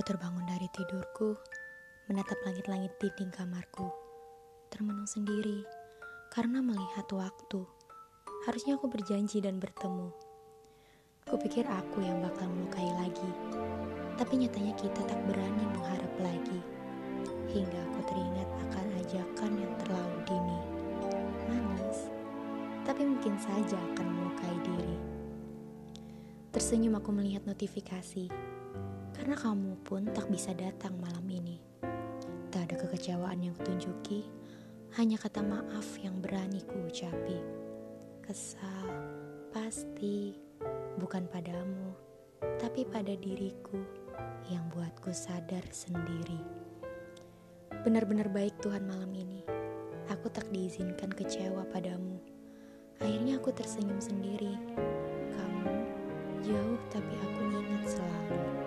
Aku terbangun dari tidurku, menatap langit-langit dinding kamarku, termenung sendiri karena melihat waktu. Harusnya aku berjanji dan bertemu. Kupikir aku yang bakal melukai lagi, tapi nyatanya kita tak berani mengharap lagi. Hingga aku teringat akan ajakan yang terlalu dini. Manis, tapi mungkin saja akan. Tersenyum aku melihat notifikasi karena kamu pun tak bisa datang malam ini. Tak ada kekecewaan yang kutunjuki, hanya kata maaf yang berani kuucapi. Kesal, pasti, bukan padamu, tapi pada diriku yang buatku sadar sendiri. Benar-benar baik Tuhan malam ini. Aku tak diizinkan kecewa padamu. Akhirnya aku tersenyum sendiri jauh tapi aku ingat selalu.